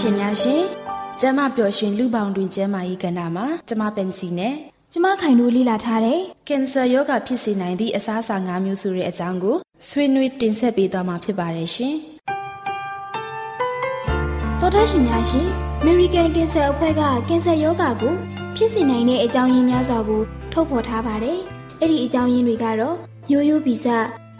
ရှင်များရှင်ကျမပျော်ရွှင်လူပေါင်းတွင်ကျမကြီးကဏ္ဍမှာကျမပင်စီနဲ့ကျမခိုင်တို့လေ့လာထားတဲ့ကင်ဆာရောဂါဖြစ်စေနိုင်သည့်အစားအစာ၅မျိုးဆိုတဲ့အကြောင်းကိုဆွေးနွေးတင်ဆက်ပေးသွားမှာဖြစ်ပါတယ်ရှင်သောတာရှင်များရှင် American Cancer အဖွဲ့ကကင်ဆာရောဂါကိုဖြစ်စေနိုင်တဲ့အကြောင်းရင်းများစွာကိုထုတ်ဖော်ထားပါတယ်။ အဲ့ဒီအကြောင်းရင်းတွေကတော့ရိုးရိုးဗီဇ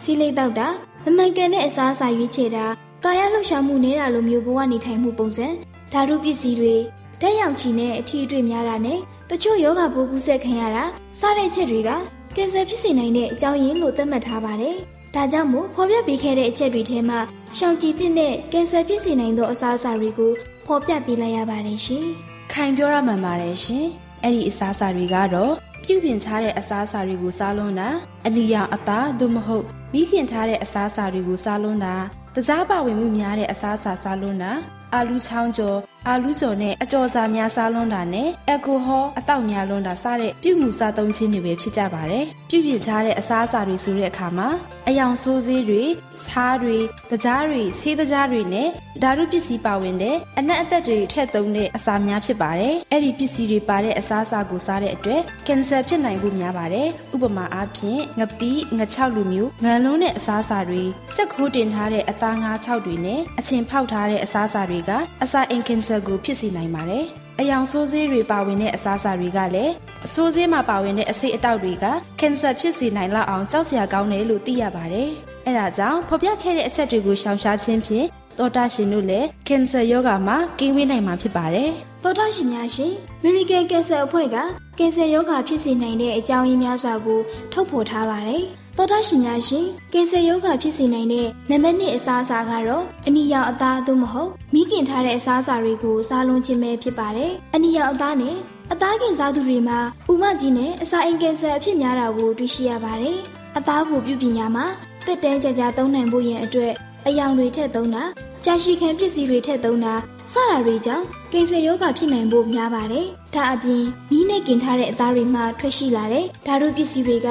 ဆီးလိတ်တောက်တာမမှန်ကန်တဲ့အစားအစာရွေးချယ်တာကာယလှုပ်ရှားမှုနေတာလိုမျိုးဘဝနေထိုင်မှုပုံစံဓာတုပစ္စည်းတွေတက်ရောင်ချီနဲ့အထီးအတွေ့များတာနဲ့တချို့ယောဂပိုးကူးစက်ခံရတာစတဲ့ချက်တွေကကင်ဆာဖြစ်စေနိုင်တဲ့အကြောင်းရင်းလို့သတ်မှတ်ထားပါတယ်။ဒါကြောင့်မို့ဖော်ပြပေးခဲ့တဲ့အချက်တွေထဲမှာရှောင်ကြည်တဲ့ကင်ဆာဖြစ်စေနိုင်သောအစားအစာတွေကိုဖော်ပြပေးလိုက်ရပါတယ်ရှင်။ခိုင်ပြောရမှန်ပါတယ်ရှင်အဲ့ဒီအစားအစာတွေကတော့ ပြုပြင်ထားတဲ့အစားအစာတွေကိုစားလွန်းတာအနီရောင်အသားသို့မဟုတ်မိခင်ထားတဲ့အစားအစာတွေကိုစားလွန်းတာတစားပါဝင်မှုများတဲ့အစားအစာစားလွန်းတာအာလူချောင်းကျော် အာလူကျော်နဲ့အကြော်စာများစားလွန်းတာနဲ့အယ်ကိုဟောအတောက်များလွန်းတာစတဲ့ပြုမှုစားသုံးခြင်းတွေပဲဖြစ်ကြပါတယ်ပြုပြင်ထားတဲ့အစားအစာတွေဆိုတဲ့အခါမှာအယောင်ဆိုးစေးတွေဆားတွေတကြားတွေဆေးတကြားတွေနဲ့ဓာတုပစ္စည်းပါဝင်တဲ့အနက်အသက်တွေထည့်သုံးတဲ့အစာများဖြစ်ပါတယ်အဲ့ဒီပစ္စည်းတွေပါတဲ့အစားအစာကိုစားတဲ့အတွက်ကင်ဆာဖြစ်နိုင်ဖို့များပါတယ်ဥပမာအားဖြင့်ငပိငချောက်လူမျိုးငံလုံးတဲ့အစားအစာတွေစက်ခိုးတင်ထားတဲ့အသားငါးချောက်တွေနဲ့အချင်ဖောက်ထားတဲ့အစားအစာတွေကအစာအိမ်ကင်ဆာကိုဖြစ်စေနိုင်ပါတယ်။အယောင်ဆိုးဆေးတွေပါဝင်တဲ့အစားအစာတွေကလည်းအဆိုးဆေးမှာပါဝင်တဲ့အဆိပ်အတောက်တွေကကင်ဆာဖြစ်စေနိုင်လောက်အောင်ကြောက်စရာကောင်းတယ်လို့သိရပါတယ်။အဲဒါကြောင့်ဖော်ပြခဲ့တဲ့အချက်တွေကိုရှောင်ရှားခြင်းဖြင့်တော်တာရှင်တို့လည်းကင်ဆာရောဂါမှာကင်းဝေးနိုင်မှာဖြစ်ပါတယ်။သောတာရှင်များရှင် American Cancer အဖွဲ့ကကင်ဆာရောဂါဖြစ်စေနိုင်တဲ့အကြောင်းရင်းများစွာကိုထုတ်ဖော်ထားပါတယ်။ သောတာရှင်များရှင်ကင်ဆာရောဂါဖြစ်စေနိုင်တဲ့နံပါတ်1အစားအစာကတော့အနီရောင်အသားသို့မဟုတ်မိခင်ထားတဲ့အစားအစာတွေကိုစားလုံးခြင်းပဲဖြစ်ပါတယ်။အနီရောင်အသားနဲ့အသားကင်စားသူတွေမှာဥမကြီးနဲ့အစာအိမ်ကင်ဆာအဖြစ်များတာကိုတွေ့ရှိရပါတယ်။အသားကိုပြုပြင်ရမှာတက်တန်းကြကြသုံးနိုင်ဖို့ရန်အတွက်အယောင်တွေထည့်သုံးတာကြာရှိခံပစ္စည်းတွေထည့်သုံးတာ စတာတွေကြောင့်ကင်ဆာရောဂါဖြစ်နိုင်ဖို့များပါတယ်။ဒါအပြင်မီးနဲ့กินထားတဲ့အသားတွေမှထွက်ရှိလာတဲ့ဓာတုပစ္စည်းတွေက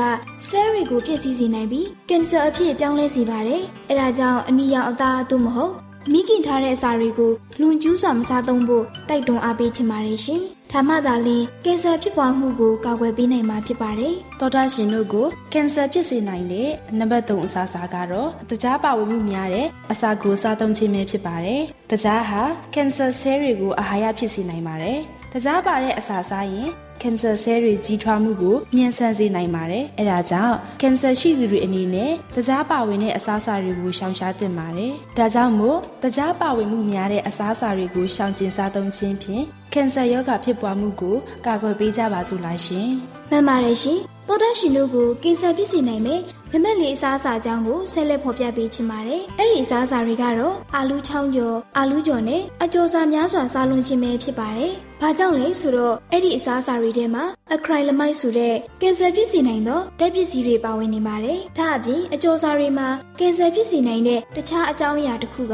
ဆဲလ်တွေကိုဖျက်ဆီးစေနိုင်ပြီးကင်ဆာအဖြစ်ပြောင်းလဲစေပါတယ်။အဲဒါကြောင့်အနီရောင်အသားသို့မဟုတ်မိခင်ထားတဲ့အစာတွေကိုလွန်ကျူးစွာမစားသုံးဖို့တိုက်တွန်းအားပေးချင်ပါတယ်ရှင်။ ဒါမှသာလျှင်ကင်ဆာဖြစ်ပွားမှုကိုကာကွယ်ပေးနိုင်မှာဖြစ်ပါတယ်။တော်တာရှင်တို့ကိုကင်ဆာဖြစ်စေနိုင်တဲ့နံပါတ်3အစားအစာကတော့တကြားပါဝင်မှုများတဲ့အစာကိုစားသုံးခြင်းပဲဖြစ်ပါတယ်။တကြားဟာကင်ဆာဆဲတွေကိုအာဟာရဖြစ်စေနိုင်ပါတယ်။တကြားပါတဲ့အစာစားရင် ကင်ဆာဆဲတွေကြီးထွားမှုကိုမြန်ဆန်စေနိုင်ပါတယ်။အဲဒါကြောင့်ကင်ဆာရှိသူတွေအနေနဲ့တကြားပါဝင်တဲ့အစားအစာတွေကိုရှောင်ရှားသင့်ပါတယ်။ဒါကြောင့်မို့တကြားပါဝင်မှုများတဲ့အစားအစာတွေကိုရှောင်ကျဉ်စားသုံးခြင်းဖြင့်ကင်ဆာရောဂါဖြစ်ပွားမှုကိုကာကွယ်ပေးကြပါစို့လားရှင်။မှန်ပါတယ်ရှင်။သောတာရှင်တို့ကိုကင်ဆာဖြစ်စေနိုင်မယ်နံပါတ်လေးအစားအစာအကြောင်းကိုဆက်လက်ဖော်ပြပေးချင်ပါတယ်။အဲ့ဒီအစားအစာတွေကတော့အာလူးချောင်းကျော်၊အာလူးကျော်နဲ့အကျော်စာများစွာစားလွန်ခြင်းပဲဖြစ်ပါတယ်။။ဘာကြောင့်လဲဆိုတော့အဲ့ဒီအစားအစာတွေထဲမှာအခရိုင်လမိုက်ဆိုတဲ့ကင်ဆာဖြစ်စေနိုင်သောဓာတ်ပစ္စည်းတွေပါဝင်နေပါတယ်။ဒါအပြင်အကျော်စာတွေမှာကင်ဆာဖြစ်စေနိုင်တဲ့တခြားအကြောင်းအရာတစ်ခုက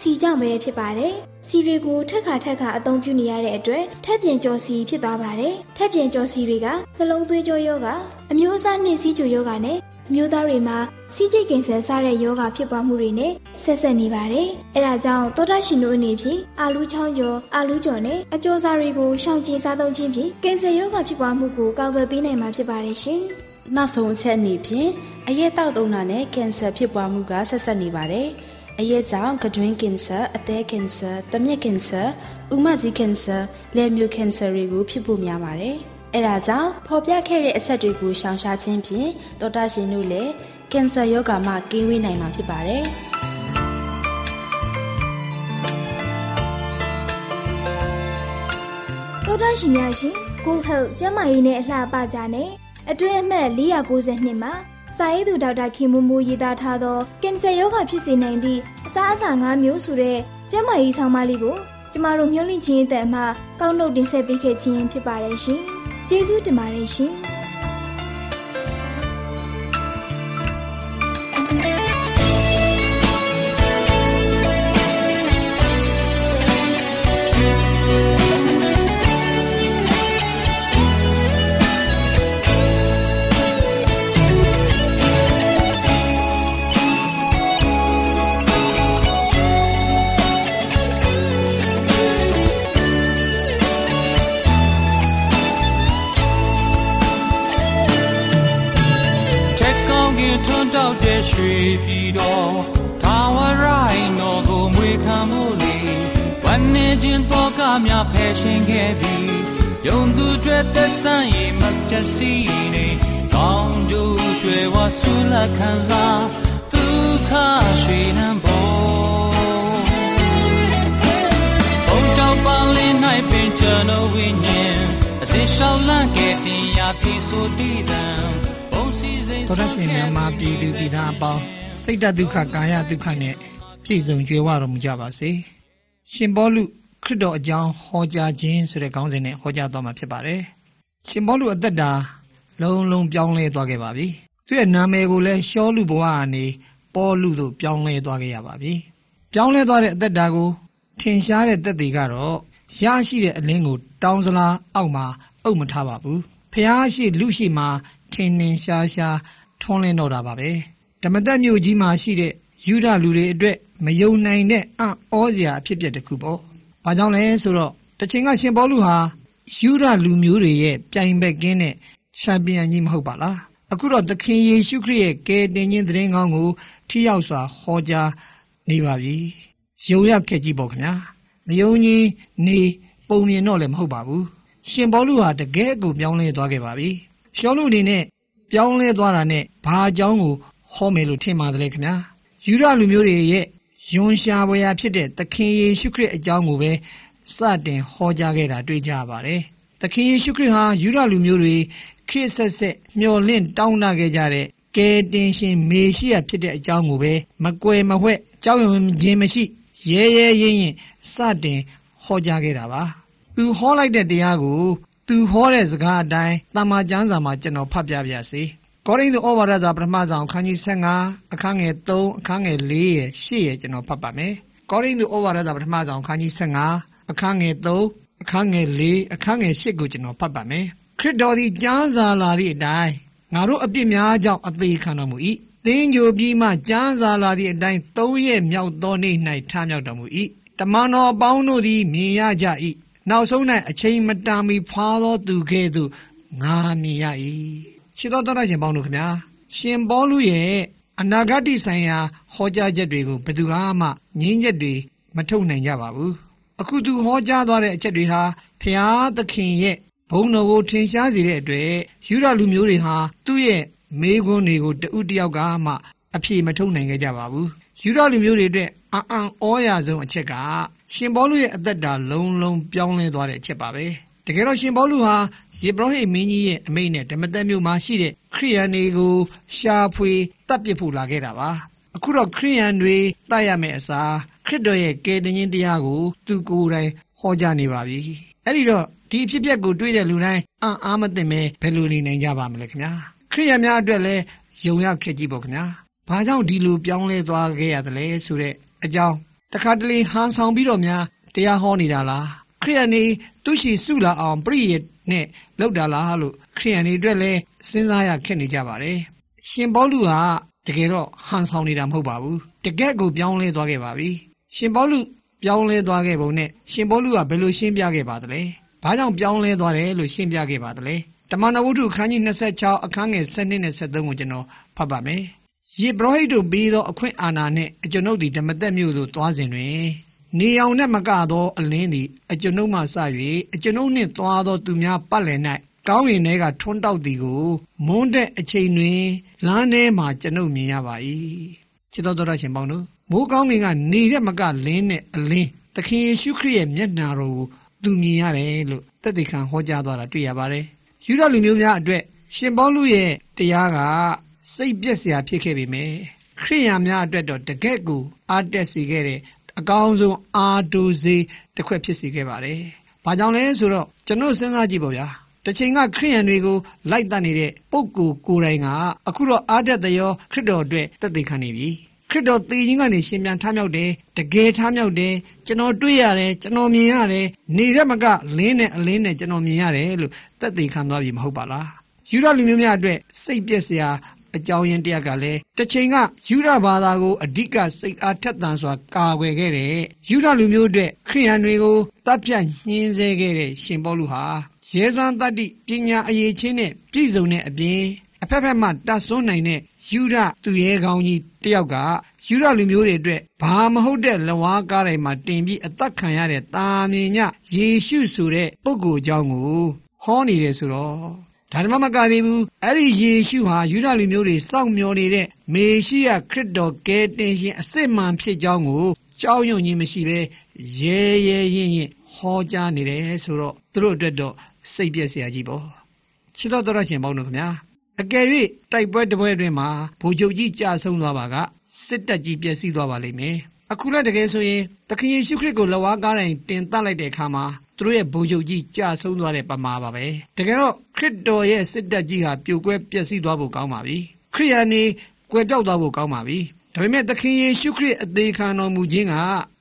စီကြောင့်ပဲဖြစ်ပါတယ်။စီတွေကိုထက်ခါထက်ခါအသုံးပြုနေရတဲ့အတွက်ထက်ပြန်ကျော်စီဖြစ်သွားပါတယ်။ထက်ပြန်ကျော်စီတွေကနှလုံးသွေးကြောယောဂအမျိုးအစားနှင့်စီးချိုယောဂနဲ့ အမျိုးသားတွေမှာစီးချိတ်ကင်ဆာစတဲ့ယောဂဖြစ်ပွားမှုတွေနဲ့ဆက်ဆက်နေပါတယ်။အဲဒါကြောင့်သောတာရှင်တို့အနေဖြင့်အာလူးချောင်းကျော်အာလူးကျော်နဲ့အကျော်စာတွေကိုရှောင်ကျဉ်စားသုံးခြင်းဖြင့်ကင်ဆာယောဂဖြစ်ပွားမှုကိုကာကွယ်ပေးနိုင်မှာဖြစ်ပါတယ်ရှင်။နောက်ဆုံးအချက်အနေဖြင့်အရက်တောက်သုံးတာနဲ့ကင်ဆာဖြစ်ပွားမှုကဆက်ဆက်နေပါတယ်။အရက်ကြောင့်ကတွင်းကင်ဆာအသည်းကင်ဆာတမျက်ကင်ဆာဥမကြီးကင်ဆာလယ်မျိုးကင်ဆာတွေကိုဖြစ်ဖို့များပါတယ်။ အဲဒါကြောင့်ဖော်ပြခဲ့တဲ့အချက်တွေကိုရှောင်ရှားခြင်းဖြင့်တော်တာရှင်တို့လည်းကင်ဆာရောဂါမှကင်းဝေးနိုင်မှာဖြစ်ပါတယ်။တောသားရှင်များရှင်ကိုဟဲ့ကျမကြီးနဲ့အလှပကြနဲ့အတွင်းအမှတ်492မှာစာရေးသူဒေါက်တာခင်မူမူရေးသားထားသောကင်ဆာရောဂါဖြစ်စေနိုင်သည့်အစားအစာ၅မျိုးဆိုတဲ့ကျမကြီးဆောင်းပါးလေးကိုကျမတို့မျှဝင့်ခြင်းအတဲ့မှာကောက်နှုတ်တင်ဆက်ပေးခဲ့ခြင်းဖြစ်ပါတယ်ရှင်။ ကျေးဇူးတင်ပါတယ်ရှင်။ ဝမ်းနေခြင်းတော့ကများဖယ်ရှင်ခဲ့ပြီးယုံသူတွေသက်ဆိုင်ရင်မပျက်စီးနေကောင်းကျိုးကျွယ်ဝဆူလက်ခံစားဒုက္ခရွှေနှံပေါ်ဘုံကြောင့်ပါလင်း၌ပင်ကျွန်တော်ဝိညာဉ်အစေရှောင်းလန့်ခဲ့တင်ရာဖြစ်ဆိုတည်တံဘုံစည်းစိမ်သောရရှင်များမှာပြည်သူပြည်သားအပေါင်းစိတ်တဒုက္ခကာယဒုက္ခနဲ့ပြည့်စုံကြွယ်ဝတော်မူကြပါစေ။ ရှင်ဘောလူခရစ်တော်အကြောင်းဟောကြားခြင်းဆိုတဲ့ခေါင်းစဉ်နဲ့ဟောကြားတော်မှာဖြစ်ပါတယ်။ရှင်ဘောလူအသက်တာလုံးလုံးပြောင်းလဲသွားခဲ့ပါပြီ။သူ့ရဲ့နာမည်ကိုလည်းရှောလူဘဝကနေပေါလုသို့ပြောင်းလဲသွားခဲ့ရပါပြီ။ပြောင်းလဲသွားတဲ့အသက်တာကိုထင်ရှားတဲ့သက်သေကတော့ရရှိတဲ့အလင်းကို တောင်းစလားအောက်မှာအုပ်မထားပါဘူး။ဖျားရှိလူရှိမှာထင်ထင်ရှားရှားထွန်းလင်းတော့တာပါပဲဓမ္မတက်မြို့ကြီးမှာရှိတဲ့ ယူဒလူတွေအတွက်မယုံနိုင်တဲ့အံ့ဩစရာအဖြစ်အပျက်တစ်ခုပေါ့။ဘာကြောင့်လဲဆိုတော့တချိန်ကရှင်ပေါလုဟာယူဒလူမျိုးတွေရဲ့ပြိုင်ဘက်ကင်းတဲ့ချန်ပီယံကြီးမဟုတ်ပါလား။အခုတော့သခင်ယေရှုခရစ်ရဲ့ကယ်တင်ခြင်းသတင်းကောင်းကိုထိရောက်စွာဟောကြားနေပါပြီ။ယုံရခဲ့ကြည့်ပေါ့ခင်ဗျာ။မယုံကြီးနေပုံမြင်တော့လည်းမဟုတ်ပါဘူး။ရှင်ပေါလုဟာတကယ်ကိုပြောင်းလဲသွားခဲ့ပါပြီ။ရှောလုအနေနဲ့ပြောင်းလဲသွားတာနဲ့ဘာအကြောင်းကိုဟောမယ်လို့ထင်ပါတယ်ခင်ဗျာ ယူရလူမျိုးတွေရဲ့ယွန်ရှားပွဲရာဖြစ်တဲ့သခင်ယေရှုခရစ်အကြောင်းကိုပဲစတင်ဟောကြားခဲ့တာတွေ့ကြပါတယ်သခင်ယေရှုခရစ်ဟာယူရလူမျိုးတွေခေတ်ဆက်ဆက်မျှော်လင့်တောင်းတခဲ့ကြတဲ့ကယ်တင်ရှင်မေရှိယဖြစ်တဲ့အကြောင်းကိုပဲမကွယ်မဝှက်ကြောက်ရွံ့ခြင်းမရှိရဲရဲရင့်ရင့်စတင်ဟောကြားခဲ့တာပါသူဟောလိုက်တဲ့တရားကိုသူဟောတဲ့စကားအတိုင်းတမန်ကျမ်းစာမှာကျွန်တော်ဖတ်ပြပါရစေ။ ကောရိန္သုဩဝါဒစာပထမဆုံးအခန်းကြီး15အခန်းငယ်3အခန်းငယ်4ရဲ့8ရဲ့ကျွန်တော်ဖတ်ပါမယ်။ကောရိန္သုဩဝါဒစာပထမဆုံးအခန်းကြီး15အခန်းငယ်3အခန်းငယ်4အခန်းငယ်8ကိုကျွန်တော်ဖတ်ပါမယ်။ခရစ်တော်သည်ကျမ်းစာလာသည့်အတိုင်းငါတို့အပြစ်များကြောင့်အသေးခံတော်မူ၏။သင်ကြိုပြီးမှကျမ်းစာလာသည့်အတိုင်း၃ရက်မြောက်သောနေ့၌ထမြောက်တော်မူ၏။တမန်တော်အပေါင်းတို့သည်မြင်ရကြ၏။နောက်ဆုံး၌အချိန်မတန်မီဖွာသောသူကဲ့သို့ငါမြင်ရ၏ ရှင်းသောတော်ရှင်ပေါင်းတို့ခင်ဗျာရှင်ပေါလုရဲ့အနာဂတ်ဆိုင်ရာဟောကြားချက်တွေကိုဘယ်သူမှငင်းချက်တွေမထုတ်နိုင်ကြပါဘူးအခုသူဟောကြားသွားတဲ့အချက်တွေဟာဖျားသခင်ရဲ့ဘုံတော်ကိုထင်ရှားစေတဲ့အတွက်ယူရလူမျိုးတွေဟာသူ့ရဲ့မေးခွန်းတွေကိုတဦးတယောက်ကမှအပြေမထုတ်နိုင်ကြပါဘူးယူရလူမျိုးတွေအတွက်အံ့အံ့ဩရဆုံးအချက်ကရှင်ပေါလုရဲ့အသက်တာလုံးလုံးပြောင်းလဲသွားတဲ့အချက်ပါပဲတ ကယ်တော့ရှင်ပေါလုဟာယေဘရဟိမင်းကြီးရဲ့အမိန့်နဲ့ဓမ္မသက်မြို့မှာရှိတဲ့ခရိယန်တွေကိုရှာဖွေတပ်ပစ်ဖို့လာခဲ့တာပါအခုတော့ခရိယန်တွေတတ်ရမယ့်အစားခရစ်တော်ရဲ့ကယ်တင်ခြင်းတရားကို သူကိုယ်တိုင်ဟောကြားနေပါပြီအဲ့ဒီတော့ဒီအဖြစ်အပျက်ကိုတွေးတဲ့လူတိုင်းအံ့အားမသင့်ပဲဘယ်လိုနေနိုင်ကြပါမလဲခင်ဗျာခရိယများအတွက်လည်းယုံရခက်ကြည့်ပေါ့ခင်ဗျာဘာကြောင့်ဒီလိုပြောင်းလဲသွားခဲ့ရသလဲဆိုတဲ့အကြောင်းတခါတလေဟန်ဆောင်ပြီးတော့များတရားဟောနေတာလား ခရိယန်နေသူရှိစုလာအောင်ပြည့်ရနဲ့လောက်တာလားလို့ခရိယန်တွေအတွက်လည်းစဉ်းစားရခက်နေကြပါတယ်ရှင်ပေါလုဟာတကယ်တော့ဟန်ဆောင်နေတာမဟုတ်ပါဘူးတကယ့်ကိုပြောင်းလဲသွားခဲ့ပါပြီရှင်ပေါလုပြောင်းလဲသွားခဲ့ပုံနဲ့ရှင်ပေါလုကဘယ်လိုရှင်းပြခဲ့ပါသလဲဘာကြောင့်ပြောင်းလဲသွားတယ်လို့ရှင်းပြခဲ့ပါသလဲတမန်တော်ဝတ္ထုခန်းကြီး26အခန်းငယ်7နဲ့73ကိုကျွန်တော်ဖတ်ပါမယ်ယေဘရဟိတ်တို့ပြီးသောအခွင့်အာဏာနှင့်အကျွန်ုပ်သည်ဓမ္မသက်မြို့သို့သွားစဉ်တွင် နေအောင်နှင့်မကသော အလင်းသည် အကျွန်ုပ်မှစ၍အကျွန်ုပ်နှင့်သွားသောသူများပတ်လည်၌ကောင်းကင်ထဲကထွန်းတောက်သည်ကို မွန်းတဲ့အချိန်တွင် လမ်းထဲမှာကျွန်ုပ်မြင်ရပါ၏ချစ်တော်တော်ရှင်ပေါင်းတို့မိုးကောင်းကင်ကနေတဲ့မကလင်းနဲ့အလင်းသခင်ယေရှုခရစ်ရဲ့မျက်နှာတော်ကိုသူမြင်ရတယ်လို့သက်သေခံဟောကြားသွားတာတွေ့ရပါတယ်ယူဒလူမျိုးများအတွက်ရှင်ပေါလုရဲ့တရားကစိတ်ပြက်စရာဖြစ်ခဲ့ပေမယ့်ခရိယာများအတွက်တော့တကယ့်ကိုအားတက်စေခဲ့တဲ့ အကောင်းဆုံးအာတိုစေတစ်ခွက်ဖြစ်စေခဲ့ပါတယ်။ဘာကြောင့်လဲဆိုတော့ကျွန်တော်စဉ်းစားကြည့်ပါဗျာ။တစ်ချိန်ကခရိယန်တွေကိုလိုက်တတ်နေတဲ့ပုဂ္ဂိုလ်ကိုယ်တိုင်ကအခုတော့အာတက်တရောခရစ်တော်အတွက်သက်သေခံနေပြီ။ခရစ်တော်သေခြင်းကနေရှင်ပြန်ထမြောက်တယ်တကယ်ထမြောက်တယ်ကျွန်တော်တွေ့ရတယ်ကျွန်တော်မြင်ရတယ်နေရမကလင်းနဲ့အလင်းနဲ့ကျွန်တော်မြင်ရတယ်လို့သက်သေခံသွားပြီမဟုတ်ပါလားယူရလူမျိုးများအတွက်စိတ်ပြည့်စရာ အကြောင်းရင်းတရားကလည်းတစ်ချိန်ကယူရဘာသာကိုအဓိကစိတ်အားထက်သန်စွာ ကာကွယ်ခဲ့တဲ့ယူရလူမျိုးအတွက်ခရိယန်တွေကိုတပ်ဖြတ်ညှင်းဆဲခဲ့တဲ့ရှင်ပေါလုဟာရဲစွမ်းတတ္တိပညာအရေးချင်းနဲ့ပြည့်စုံတဲ့အပြင်အဖက်ဖက်မှတတ်ဆွနိုင်တဲ့ယူရသူရဲကောင်းကြီးတယောက်ကယူရလူမျိုးတွေအတွက်ဘာမဟုတ်တဲ့လဝါကားတိုင်းမှာတင်ပြီးအသက်ခံရတဲ့တာမြင်ညယေရှုဆိုတဲ့ပုဂ္ဂိုလ်အကြောင်းကိုဟောနေတယ်ဆိုတော့ ဒါမှမကသေးဘူးအဲ့ဒီယေရှုဟာယူဒလူမျိုးတွေစောင့်မျှော်နေတဲ့မေရှိယခရစ်တော်ကယ်တင်ရှင်အစစ်မှန်ဖြစ်ကြောင်းကိုကြောက်ရွံ့ခြင်းမရှိဘဲရဲရဲရင်ရင်ဟောကြားနေတယ်ဆိုတော့သူတို့အတွက်တော့စိတ်ပြည့်စရာကြီးပေါ့ချစ်တော်တော်ရှင်ပေါင်းတို့ခင်ဗျာအကယ်၍တိုက်ပွဲတစ်ပွဲအတွင်းမှာဗိုလ်ချုပ်ကြီးကြာဆုံးသွားပါကစစ်တပ်ကြီးပျက်စီးသွားပါလိမ့်မယ်အခုလည်းတကယ်ဆိုရင်သခင်ယေရှုခရစ်ကိုလက်ဝါးကားတိုင်းတင်တတ်လိုက်တဲ့အခါမှာ သူတို့ရဲ့ဘုံချုပ်ကြီးကြာဆုံးသွားတဲ့ပမာပါပဲတကယ်တော့ခရစ်တော်ရဲ့စစ်တပ်ကြီးဟာပြိုကွဲပျက်စီးသွားဖို့ကောင်းပါပြီခရိယာနေကွယ်ပြောက်သွားဖို့ကောင်းပါပြီဒါပေမဲ့သခင်ယေရှုခရစ်အသေးခံတော်မူခြင်းက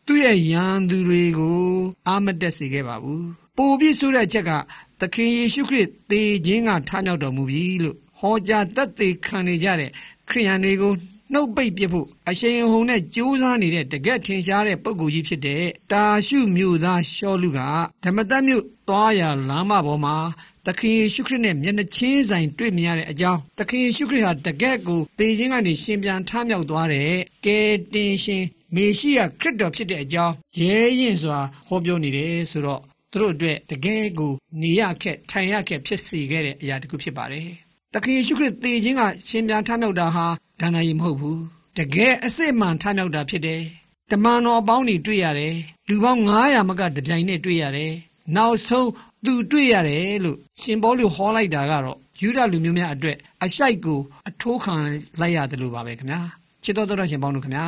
သူ့ရဲ့ယံသူတွေကိုအာမတက်စေခဲ့ပါဘူးပိုပြီးဆိုတဲ့အချက်ကသခင်ယေရှုခရစ်သေခြင်းကထမြောက်တော်မူပြီလို့ဟောကြားတတ်သိခံနေကြတဲ့ခရိယန်တွေကို နှုတ်ပိတ်ပြဖို့အရှိန်အဟုန်နဲ့ကြိုးစားနေတဲ့တကက်ထင်ရှားတဲ့ပုဂ္ဂိုလ်ကြီးဖြစ်တဲ့တာရှုမြို့သားရှောလူကဓမ္မတမြို့သွားရလမ်းမပေါ်မှာသခင်ယေရှုခရစ်နဲ့မျက်နှာချင်းဆိုင်တွေ့မြင်ရတဲ့အကြောင်းသခင်ယေရှုခရစ်ဟာတကက်ကိုသေခြင်းကနေရှင်ပြန်ထမြောက်သွားတဲ့ကယ်တင်ရှင်မေရှိယခရစ်တော်ဖြစ်တဲ့အကြောင်းရဲရင်စွာဟောပြောနေတယ်ဆိုတော့သူတို့အတွက်တကယ်ကိုနေရခက်ထိုင်ရခက်ဖြစ်စေခဲ့တဲ့အရာတစ်ခုဖြစ်ပါတယ်။သခင်ယေရှုခရစ်သေခြင်းကရှင်ပြန်ထမြောက်တာဟာ ဒါနရီမဟုတ်ဘူးတကယ်အစစ်မှန်ထမြောက်တာဖြစ်တယ်တမန်တော်အပေါင်းတွေတွေ့ရတယ်လူပေါင်း900မကတပြိုင်နဲ့တွေ့ရတယ်နောက်ဆုံးသူတွေ့ရတယ်လို့ရှင်ဘောလူဟောလိုက်တာကတော့ယူဒလူမျိုးများအတွက်အရှိုက်ကိုအထိုးခံလိုက်ရတယ်လို့ပါပဲခင်ဗျာချစ်တော်တော်ရှင်ပေါင်းတို့ခင်ဗျာ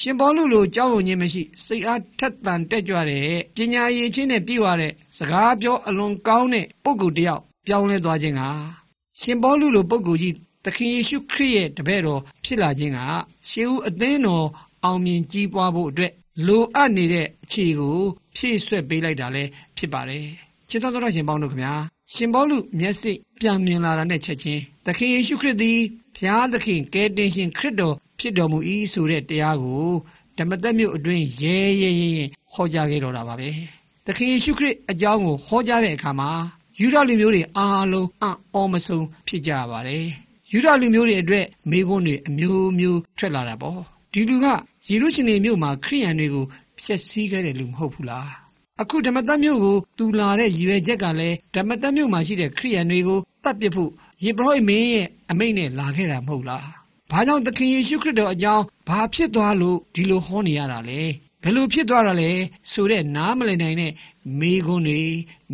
ရှင်ပေါလုလိုကြောက်ရွံ့ခြင်းမရှိစိတ်အားထက်သန်တက်ကြွတဲ့ပညာရည်ချင်းနဲ့ပြည့်ဝတဲ့စကားပြောအလွန်ကောင်းတဲ့ပုဂ္ဂိုလ်တယောက်ပြောင်းလဲသွားခြင်းကရှင်ပေါလုလိုပုဂ္ဂိုလ်ကြီး သခင်ယေရှုခရစ်ရဲ့တပည့်တော်ဖြစ်လာခြင်းကရှေးဦးအသင်းတော်အောင်မြင်ကြီးပွားဖို့အတွက်လိုအပ်နေတဲ့အခြေကိုဖြည့်ဆွက်ပေးလိုက်တာလည်းဖြစ်ပါတယ်။ချစ်တော်တော်ရှင်ပေါင်းတို့ခင်ဗျာရှင်ပေါလုမျက်စိပြန်မြင်လာတာနဲ့ချက်ချင်းသခင်ယေရှုခရစ်သည်ဘုရားသခင်ကယ်တင်ရှင်ခရစ်တော်ဖြစ်တော်မူ၏ဆိုတဲ့တရားကိုဓမ္မသက်မြို့အတွင်းရဲရဲရဲရဲဟောကြားခဲ့တော်တာပါပဲ။သခင်ယေရှုခရစ်အကြောင်းကိုဟောကြားတဲ့အခါမှာယူဒလူမျိုးတွေအားလုံးအံ့ဩမဆုံးဖြစ်ကြပါတယ်။ ယူဒလူမျိုးတွေအတွက်မိခွန်းတွေအမျိုးမျိုးထွက်လာတာပေါ့ဒီလူကယေရုရှလင်မြို့မှာခရိယန်တွေကိုဖျက်ဆီးခဲ့တဲ့လူမဟုတ်ဘူးလားအခုဓမ္မတမြို့ကိုတူလာတဲ့ရည်ရွယ်ချက်ကလည်းဓမ္မတမြို့မှာရှိတဲ့ခရိယန်တွေကိုတတ်ပစ်ဖို့ယေဘရဟိမင်းရဲ့အမိန့်နဲ့လာခဲ့တာမဟုတ်လားဘာကြောင့်သခင်ယေရှုခရစ်တော်အကြောင်းဘာဖြစ်သွားလို့ဒီလိုဟောနေရတာလဲဘယ်လိုဖြစ်သွားတာလဲဆိုတဲ့နားမလည်နိုင်တဲ့မိခွန်းတွေ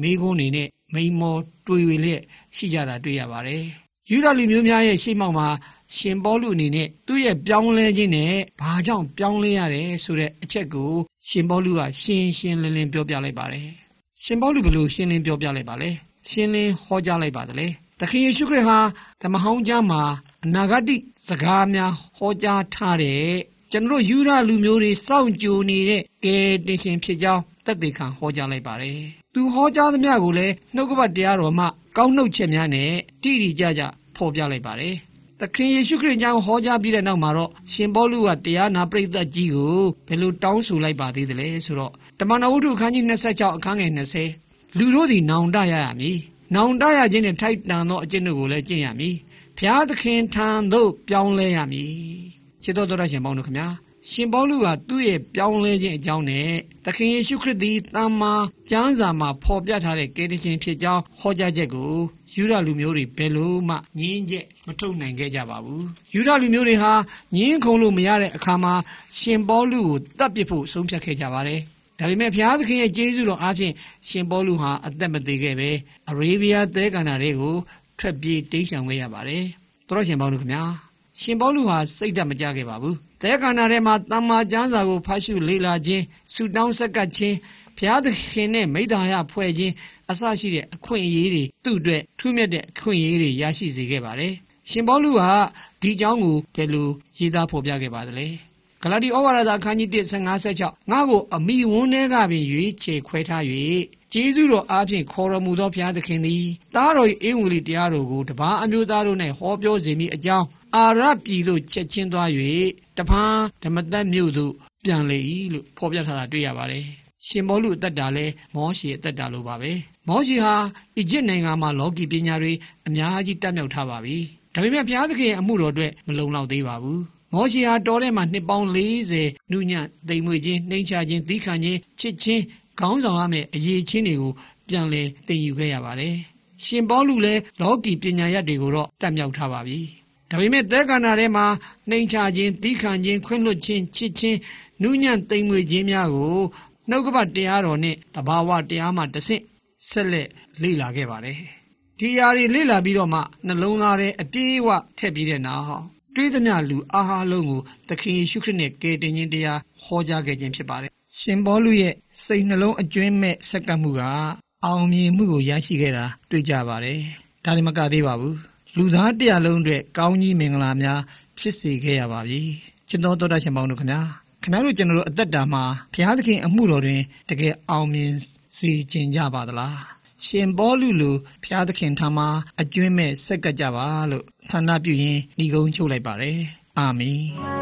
မိခွန်းတွေနဲ့မိမောတွေ့ရလျက်ရှိကြတာတွေ့ရပါတယ် ယူဒလူမျိုးများရဲ့ရှေ့မှောက်မှာရှင်ပေါလုအနေနဲ့သူ့ရဲ့ပြောင်းလဲခြင်းနဲ့ဘာကြောင့်ပြောင်းလဲရတယ်ဆိုတဲ့အချက်ကိုရှင်ပေါလုကရှင်းရှင်းလင်းလင်းပြောပြလိုက်ပါတယ်ရှင်ပေါလုဘယ်လိုရှင်းလင်းပြောပြလိုက်ပါလဲရှင်းလင်းဟောကြားလိုက်ပါသလဲသခင်ယေရှုခရစ်ဟာဓမ္မဟောင်းကျမ်းမှာအနာဂတ်စကားများဟောကြားထားတဲ့ကျွန်တော်ယူရလူမျိုးတွေစောင့်ကြိုနေတဲ့ကဲတင်ရှင်ဖြစ်ကြောင်းသက်သေခံဟောကြားလိုက်ပါတယ်။သူဟောကြားသမျှကိုလည်းနှုတ်ကပတ်တရားတော်မှကောင်းနှုတ်ချက်များနဲ့တိတိကျကျ ဖော်ပြလိုက်ပါတယ်။သခင်ယေရှုခရစ်ကြောင့်ဟောကြားပြီးတဲ့နောက်မှာတော့ရှင်ပေါလုကတရားနာပရိသတ်ကြီးကိုဘယ်လိုတောင်းဆိုလိုက်ပါသေးသလဲဆိုတော့တမန်တော်ဝတ္ထုအခန်းကြီး26အခန်းငယ်20လူတို့သည်နောင်တရရမည်။နောင်တရခြင်းနဲ့ထိုက်တန်သောအကျင့်တို့ကိုလည်းကျင့်ရမည်။ဘုရားသခင်ထံသို့ပြောင်းလဲရမည်။ချစ်တော်တော်ရှင်ပေါင်းတို့ခင်ဗျာရှင်ပေါလုကသူ့ရဲ့ပြောင်းလဲခြင်းအကြောင်းနဲ့သခင်ယေရှုခရစ်သည်တမ္မာကျမ်းစာမှာဖော်ပြထားတဲ့ကယ်တင်ရှင်ဖြစ်ကြောင်းဟောကြားချက်ကို ယူရလူမျိုးတွေဘယ်လို့မှငင်းချက်မထုတ်နိုင်ခဲ့ကြပါဘူးယူရလူမျိုးတွေဟာငင်းခုံလို့မရတဲ့အခါမှာရှင်ပေါလုကိုတတ်ပစ်ဖို့ဆုံးဖြတ်ခဲ့ကြပါတယ်ဒါပေမဲ့ဘုရားသခင်ရဲ့ကျေးဇူးတော်အားဖြင့်ရှင်ပေါလုဟာအသက်မသေးခဲ့ပဲအရေဗီးယားသဲကန္တာတွေကိုထွက်ပြေးတိမ်းရှောင်ခဲ့ရပါတယ်တော်ရှင်ပေါလုခင်ဗျာရှင်ပေါလုဟာစိတ်ဓာတ်မကြခဲ့ပါဘူး။တဲခန္ဓာထဲမှာတမ္မာကျမ်းစာကိုဖတ်ရှုလေ့လာခြင်းဆုတောင်းဆက်ကပ်ခြင်းဘုရားသခင်နဲ့မိသားရဖွဲ့ခြင်း အစရှိတဲ့အခွင့်အရေးတွေသူ့အတွက်ထူးမြတ်တဲ့အခွင့်အရေးတွေရရှိစေခဲ့ပါတယ်။ရှင်ဘောလူဟာဒီအကြောင်းကိုဘယ်လိုရေးသားဖော်ပြခဲ့ပါသလဲ။ဂလာတိဩဝါဒစာအခန်းကြီး1:56ငါ့ကိုအမိဝန်းထဲကပင်ရွေးချယ်ခွဲထား၍ကျေးဇူးတော်အားဖြင့်ခေါ်တော်မူသောဘုရားသခင်သည်တားတော်၏အင်ဝလီတရားတော်ကိုတပါးအမျိုးသားတို့၌ဟောပြောစေမိအကြောင်းအာရပြည်သို့ချက်ချင်းသွား၍တဖန်ဓမ္မသက်မြို့သို့ပြန်လေ၏လို့ဖော်ပြထားတာတွေ့ရပါတယ် ရှင်မောလူအသက်တာလဲမောရှေအသက်တာလိုပါပဲ။မောရှေဟာအီဂျစ်နိုင်ငံမှာလောကီပညာတွေအများကြီးတက်မြောက်ထားပါပြီ။ဒါပေမဲ့ဘုရားသခင်ရဲ့အမှုတော်အတွက်မလုံလောက်သေးပါဘူး။မောရှေဟာတောထဲမှာနှစ်ပေါင်း40နုညံ့တိမ်မွေခြင်းနှိမ်ချခြင်းသီးခံခြင်းချစ်ခြင်းခေါင်းဆောင်ရမယ့်အရေးချင်းတွေကိုပြန်လည်သင်ယူခဲ့ရပါတယ်။ရှင်ပေါလုလည်းလောကီပညာရပ်တွေကိုတော့တတ်မြောက်ထားပါပြီ။ဒါပေမဲ့သက်ကန္နာထဲမှာနှိမ်ချခြင်းသီးခံခြင်းခွင့်လွှတ်ခြင်းချစ်ခြင်းနုညံ့သိမ်မွေခြင်းများကို နှုတ်ကပတ်တရားတော်နဲ့တဘာဝတရားမှတဆင့်ဆက်လက်လေ့လာခဲ့ပါတယ်။ဒီຢာတွေလေ့လာပြီးတော့မှနှလုံးသားထဲအပြေးအဝထည့်ပြီးတဲ့နောက်တွေးသမျှလူအားဟာလုံးကိုသခင်ယေရှုခရစ်နဲ့ကယ်တင်ခြင်းတရားဟောကြားခဲ့ခြင်းဖြစ်ပါတယ်ရှင်ဘောလူရဲ့စိတ်နှလုံးအကျွင်းမဲ့စက္ကန့်မှုကအောင်မြင်မှုကိုရရှိခဲ့တာတွေ့ကြပါတယ်။ဒါလည်းမကသေးပါဘူး။လူသားတရားလုံးအတွက်ကောင်းကြီးမင်္ဂလာများဖြစ်စေခဲ့ရပါပြီ။ကျွန်တော်တော်တာရှင်ပေါင်းတို့ခင်ဗျာ။ ခင်ဗျားတို့ကျွန်တော်တို့အသက်တာမှာဘုရားသခင်အမှုတော်တွင်တကယ်အောင်မြင်စေခြင်းကြပါသလား။ရှင်ဘောလူလူဘုရားသခင်ထံမှာအကျွင်းမဲ့ဆက်ကပ်ကြပါလို့ဆန္ဒပြုရင်းဤကုန်းချုပ်လိုက်ပါတယ်။အာမင်။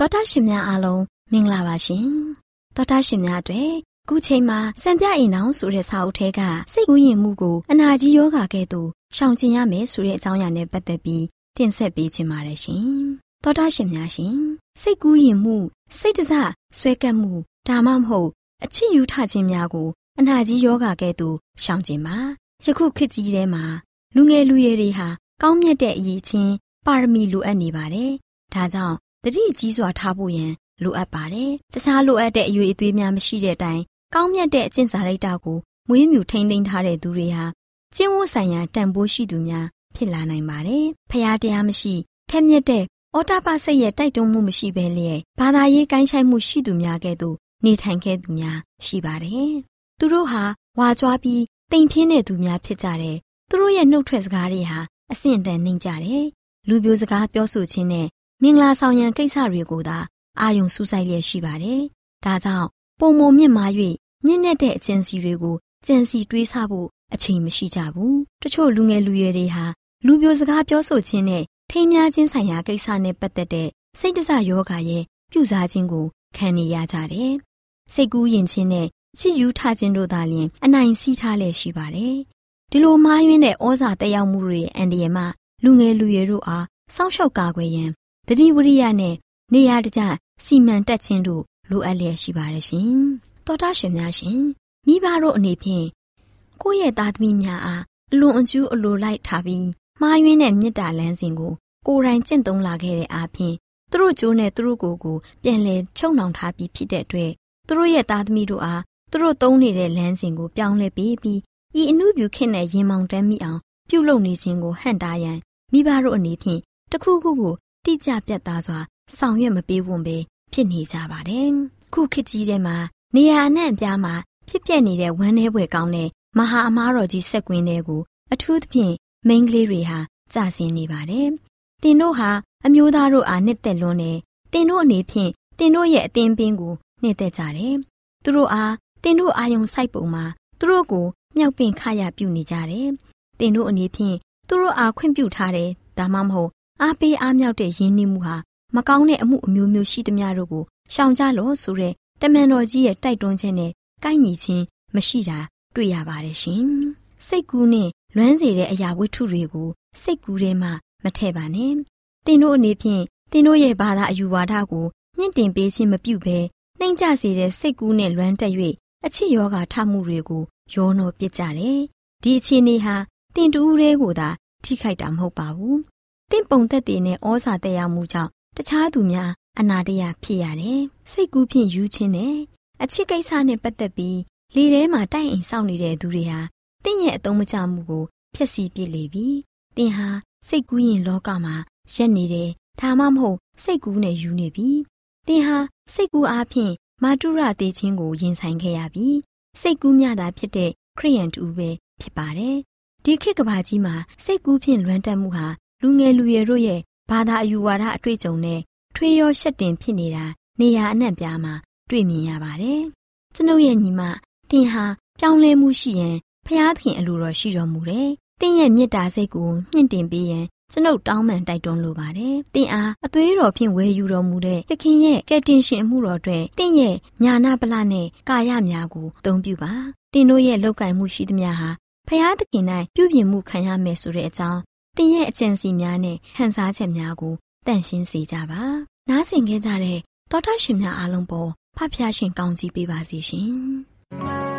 တော်တာရှင်များအားလုံးမင်္ဂလာပါရှင်တော်တာရှင်များအတွက်ခုချိန်မှာစံပြအိမ်အောင်ဆိုတဲ့စာအုပ်ထဲကစိတ်ကူးယဉ်မှုကိုအနာကြီးယောဂါကဲ့သို့ရှောင်ကျဉ်ရမယ်ဆိုတဲ့အကြောင်းအရာနဲ့ပတ်သက်ပြီးတင်ဆက်ပေးချင်ပါတယ်ရှင်တော်တာရှင်များရှင်စိတ်ကူးယဉ်မှုစိတ်တစဆွဲကပ်မှုဒါမှမဟုတ်အချစ်ယူထခြင်းများကိုအနာကြီးယောဂါကဲ့သို့ရှောင်ကျဉ်ပါယခုခေတ်ကြီးထဲမှာလူငယ်လူရွယ်တွေဟာကောင်းမြတ်တဲ့အရေးချင်းပါရမီလိုအပ်နေပါတယ်ဒါကြောင့် တတိကြီးစွာထားဖို့ရန်လိုအပ်ပါတယ်။တခြားလိုအပ်တဲ့အရွေအသွေးများမရှိတဲ့အတိုင်းကောင်းမြတ်တဲ့အကျင့်စာရိတ္တကိုမွေးမြူထိန်းသိမ်းထားတဲ့သူတွေဟာကျင့်ဝတ်ဆိုင်ရာတန်ဖိုးရှိသူများဖြစ်လာနိုင်ပါတယ်။ဖျားတရားမရှိထက်မြက်တဲ့အော်တာပါစိတ်ရဲ့တိုက်တွန်းမှုမရှိဘဲလျက်ဘာသာရေးကိုင်းဆိုင်မှုရှိသူများကဲ့သို့နေထိုင်ခဲ့သူများရှိပါတယ်။သူတို့ဟာဝါကြွားပြီးတိမ်ပြင်းတဲ့သူများဖြစ်ကြတယ်။သူတို့ရဲ့နှုတ်ထွက်စကားတွေဟာအဆင့်တန်နှိမ့်ကြတယ်။လူပြိုစကားပြောဆိုခြင်းနဲ့ မင်္ဂလာဆောင်ရန်ကိစ္စတွေကိုသာအာယုံစူးစိုက်လျက်ရှိပါတယ်။ဒါကြောင့်ပုံမမြင့်မား၍မြင့်မြတ်တဲ့အကျင့်စီတွေကိုကြံစီတွေးဆဖို့အချိန်မရှိကြဘူးတချို့လူငယ်လူရွယ်တွေဟာလူပြိုစကားပြောဆိုခြင်းနဲ့ထိမ်းများခြင်းဆိုင်ရာကိစ္စနဲ့ပတ်သက်တဲ့စိတ်တဆယောဂရဲ့ပြုစားခြင်းကိုခံနေရကြတယ်စိတ်ကူးယဉ်ခြင်းနဲ့ချစ်ယူထားခြင်းတို့သာလျှင်အနိုင်စီးထားလျက်ရှိပါတယ်ဒီလိုမှားယွင်းတဲ့ဩဇာတက်ရောက်မှုတွေအန္တရာယ်မှလူငယ်လူရွယ်တို့အားစောင့်ရှောက်ကာကွယ်ရန် တတိဝရိယနဲ့နေရာတကျစီမံတက်ခြင်းတို့လိုအပ်လျက်ရှိပါတယ်ရှင်တော်တာရှင်များရှင်မိဘတို့အနေဖြင့်ကိုယ့်ရဲ့သားသမီးများအားအလွန်အကျူးအလိုလိုက်ထားပြီးမှားယွင်းတဲ့မေတ္တာလမ်းစဉ်ကိုကိုယ်တိုင်ကျင့်သုံးလာခဲ့တဲ့အားဖြင့်သူတို့ကြိုးနဲ့သူတို့ကိုယ်ကိုပြန်လည်ချုပ်နှောင်ထားပြီးဖြစ်တဲ့အတွက်သူတို့ရဲ့သားသမီးတို့အားသူတို့သုံးနေတဲ့လမ်းစဉ်ကိုပြောင်းလဲပေးပြီးဤအမှုပြုခင့်တဲ့ရင်မောင်တမ်းမိအောင်ပြုလုပ်နေခြင်းကိုဟန့်တားရန်မိဘတို့အနေဖြင့်တခုခုကို တိကျပြတ်သားစွာဆောင်ရွက်မပေးဝန်ပဲဖြစ်နေကြပါတယ်။ခုခေတ်ကြီးထဲမှာနေရာအနှံ့အပြားမှာဖြစ်ပျက်နေတဲ့ဝမ်းနည်းဖွယ်ကောင်းတဲ့မဟာအမားတော်ကြီးဆက်ကွင်းတွေကိုအထူးသဖြင့်မိန်းကလေးတွေဟာကြာဆင်းနေပါတယ်။တင်တို့ဟာအမျိုးသားတို့အားနှစ်သက်လွန်းတယ်။တင်တို့အနေဖြင့်တင်တို့ရဲ့အသင်းပင်ကိုနှစ်သက်ကြတယ်။သူတို့အားတင်တို့အာယုံစိုက်ပုံမှာသူတို့ကိုမြောက်ပင်ခရပြုနေကြတယ်။တင်တို့အနေဖြင့်သူတို့အားခွင့်ပြုထားတယ်ဒါမှမဟုတ် အားပေးအားမြောက်တဲ့ယဉ်နှီးမှုဟာမကောင်းတဲ့အမှုအမျိုးမျိုးရှိသမျှတို့ကိုရှောင်ကြလို့ဆိုတဲ့တမန်တော်ကြီးရဲ့တိုက်တွန်းချက်နဲ့ကိုက်ညီခြင်းမရှိတာတွေ့ရပါတယ်ရှင်။စိတ်ကူးနဲ့လွမ်းစေတဲ့အရာဝတ္ထုတွေကိုစိတ်ကူးထဲမှာမထည့်ပါနဲ့။သင်တို့အနေဖြင့်သင်တို့ရဲ့ဘာသာအယူဝါဒကိုမြင့်တင်ပေးခြင်းမပြုဘဲနှိမ်ကျစေတဲ့စိတ်ကူးနဲ့လွမ်းတက်၍အချစ်ယောဂါထမှုတွေကိုရောနှောပစ်ကြတယ်။ဒီအခြေအနေဟာတင်တူးရဲကိုသာထိခိုက်တာမဟုတ်ပါဘူး။ တင့်ပုံသက်တွေနဲ့ဩဇာတက်ရောက်မှုကြောင့်တခြားသူများအနာတရဖြစ်ရတယ်။စိတ်ကူးဖြင့်ယူခြင်းနဲ့အချစ်ကိစ္စနဲ့ပတ်သက်ပြီးလေထဲမှာတိုက်အိမ်ဆောက်နေတဲ့သူတွေဟာတင့်ရဲ့အတုံးမချမှုကိုဖျက်ဆီးပစ်လေပြီ။တင်ဟာစိတ်ကူးရင်လောကမှာရက်နေတယ်။ဒါမှမဟုတ်စိတ်ကူးနဲ့ယူနေပြီ။တင်ဟာစိတ်ကူးအားဖြင့်မာတုရတေခြင်းကိုရင်ဆိုင်ခဲ့ရပြီ။စိတ်ကူးမြတာဖြစ်တဲ့ခရိယန်တူပဲဖြစ်ပါတယ်။ဒီခေတ်ကဘာကြီးမှာစိတ်ကူးဖြင့်လွမ်းတက်မှုဟာ လူငယ်လူရွယ်တို့ရဲ့ဘာသာအယူဝါဒအတွေ့အကြုံနဲ့ထွေးရောရှက်တင်ဖြစ်နေတာနေရာအနှံ့ပြားမှာတွေ့မြင်ရပါတယ်။ကျွန်ုပ်ရဲ့ညီမတင်ဟာပြောင်းလဲမှုရှိရင်ဖျားသခင်အလိုတော်ရှိတော်မူတယ်။တင်းရဲ့မေတ္တာစိတ်ကိုမြင့်တင်ပေးရင်ကျွန်ုပ်တောင်းပန်တိုက်တွန်းလိုပါတယ်။တင်အားအသွေးတော်ဖြင့်ဝယ်ယူတော်မူတဲ့သခင်ရဲ့ကယ်တင်ရှင်မှုတော်အတွက်တင့်ရဲ့ညာနာပလနဲ့ကာယများကိုအသုံးပြုပါ။တင်တို့ရဲ့လောက်ကင်မှုရှိသမျှဟာဖျားသခင်၌ပြုပြင်မှုခံရမယ်ဆိုတဲ့အကြောင်း တင်ရဲ့အကြံစီများနဲ့ဟန်စားချက်များကိုတန့်ရှင်းစေကြပါ။နားဆင်ခဲ့ကြတဲ့သောတာရှင်များအားလုံးပေါ်ဖဖျားရှင်ကောင်းကြီးပေးပါစီရှင်။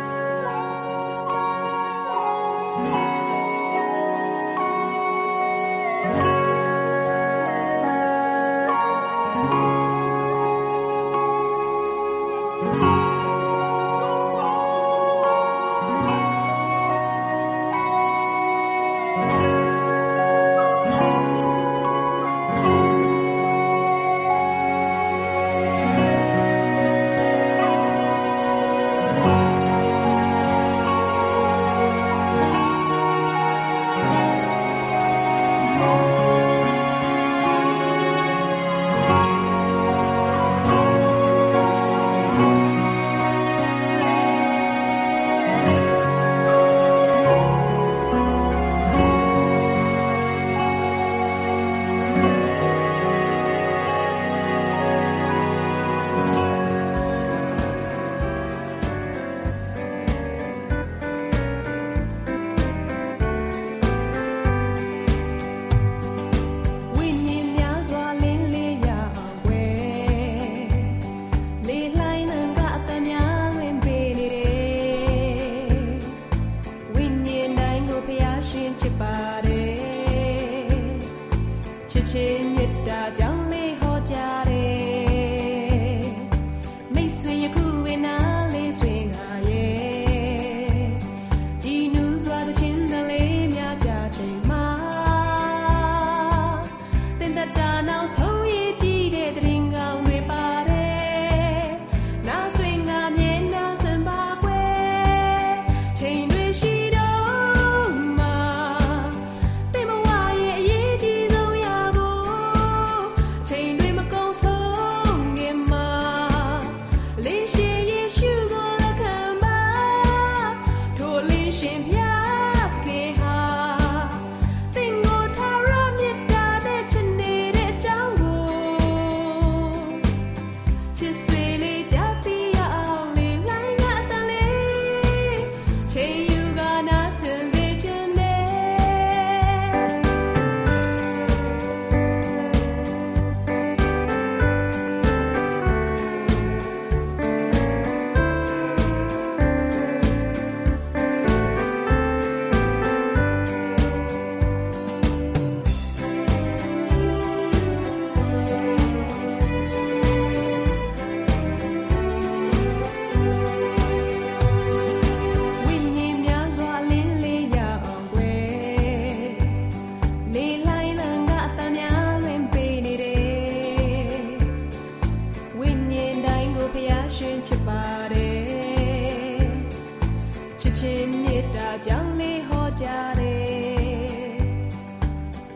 မေတ္တာကြောင့်လေးဟောကြတယ်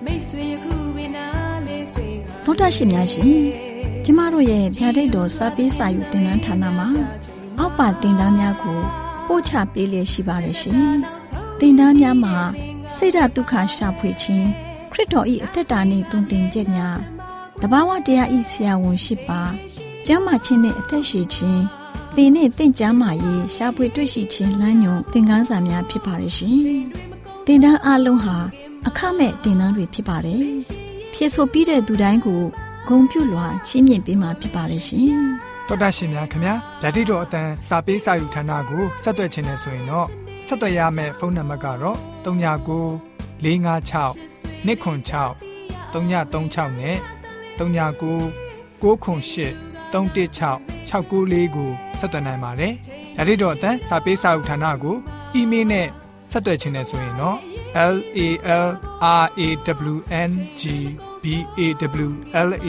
မိတ်ဆွေယခုပင်နာလေးဆွေကသောတာရှင်များရှင်ကျမတို့ရဲ့ဗျာဒိတ်တော်စာပေးစာယူတင်နန်းဌာနမှာအောက်ပါတင်ဒားများကိုပို့ချပေးလျက်ရှိပါတယ်ရှင်တင်ဒားများမှာဆိဒ္ဓတုခရှာဖွေခြင်းခရစ်တော်၏အသက်တာနှင့်တုန်တင်ကြများတဘာဝတရားဤဆရာဝန်ရှိပါကျမ်းမာခြင်းနှင့်အသက်ရှိခြင်း သင်နှင့်တင့်ကြမာရေးရှာဖွေတွေ့ရှိခြင်းလမ်းညွန်သင်ခန်းစာများဖြစ်ပါရဲ့ရှင်တင်ဒားအလုံးဟာအခမဲ့တင်ဒားတွေဖြစ်ပါတယ်ဖြည့်ဆို့ပြီးတဲ့သူတိုင်းကိုဂုံပြုလွှာချီးမြှင့်ပေးမှာဖြစ်ပါတယ်ရှင်။တော်တာရှင်များခင်ဗျာဓာတိတော်အတန်းစာပေးစာယူဌာနကိုဆက်သွယ်ခြင်းနဲ့ဆိုရင်တော့ဆက်သွယ်ရမယ့်ဖုန်းနံပါတ်ကတော့39 656 296 336နဲ့39 98 316 694ကိုဆက်သွယ်နိုင်ပါတယ်ဓာတိတော်အတန်းစာပေးစာယူဌာနကိုအီးမေးလ်နဲ့ဆက်သွယ်ခြင်းနဲ့ဆိုရင်တော့ l a l r a w n g b a w l a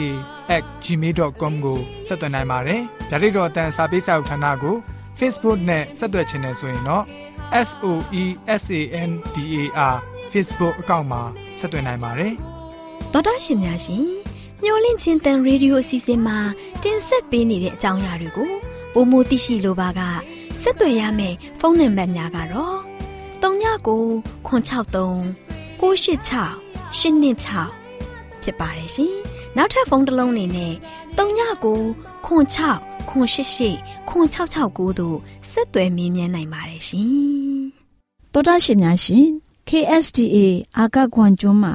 @gmail.com ကိုဆက်သွင်းနိုင်ပါတယ်။ဒါ့အပြင်အတန်းစာပေးစာဥထာဏာကို Facebook နဲ့ဆက်သွယ်ခြင်းနဲ့ဆိုရင်တော့ SOESANDAR Facebook အကောင့်မှာဆက်သွင်းနိုင်ပါတယ်တော်တာရှင်များရှင် မျော်လင့်ခြင်းတန်ရေဒီယိုအစီအစဉ်မှာတင်ဆက်ပေးနေတဲ့အကြောင်းအရာတွေကိုပိုမိုသိရှိလိုပါကဆက်သွယ်ရမယ့်ဖုန်းနံပါတ်များကတော့39ခွန်63 986 126ဖြစ်ပါတယ်ရှင်နောက်ထပ်ဖုန်းတစ်လုံးနေနဲ့39ခွန်6ခွန်88ခွန်669တို့ဆက်သွယ်မြင်းမြန်းနိုင်ပါတယ်ရှင်တော်တာရှင်များရှင် KSTA အာကခွန်ကျွန်းမှာ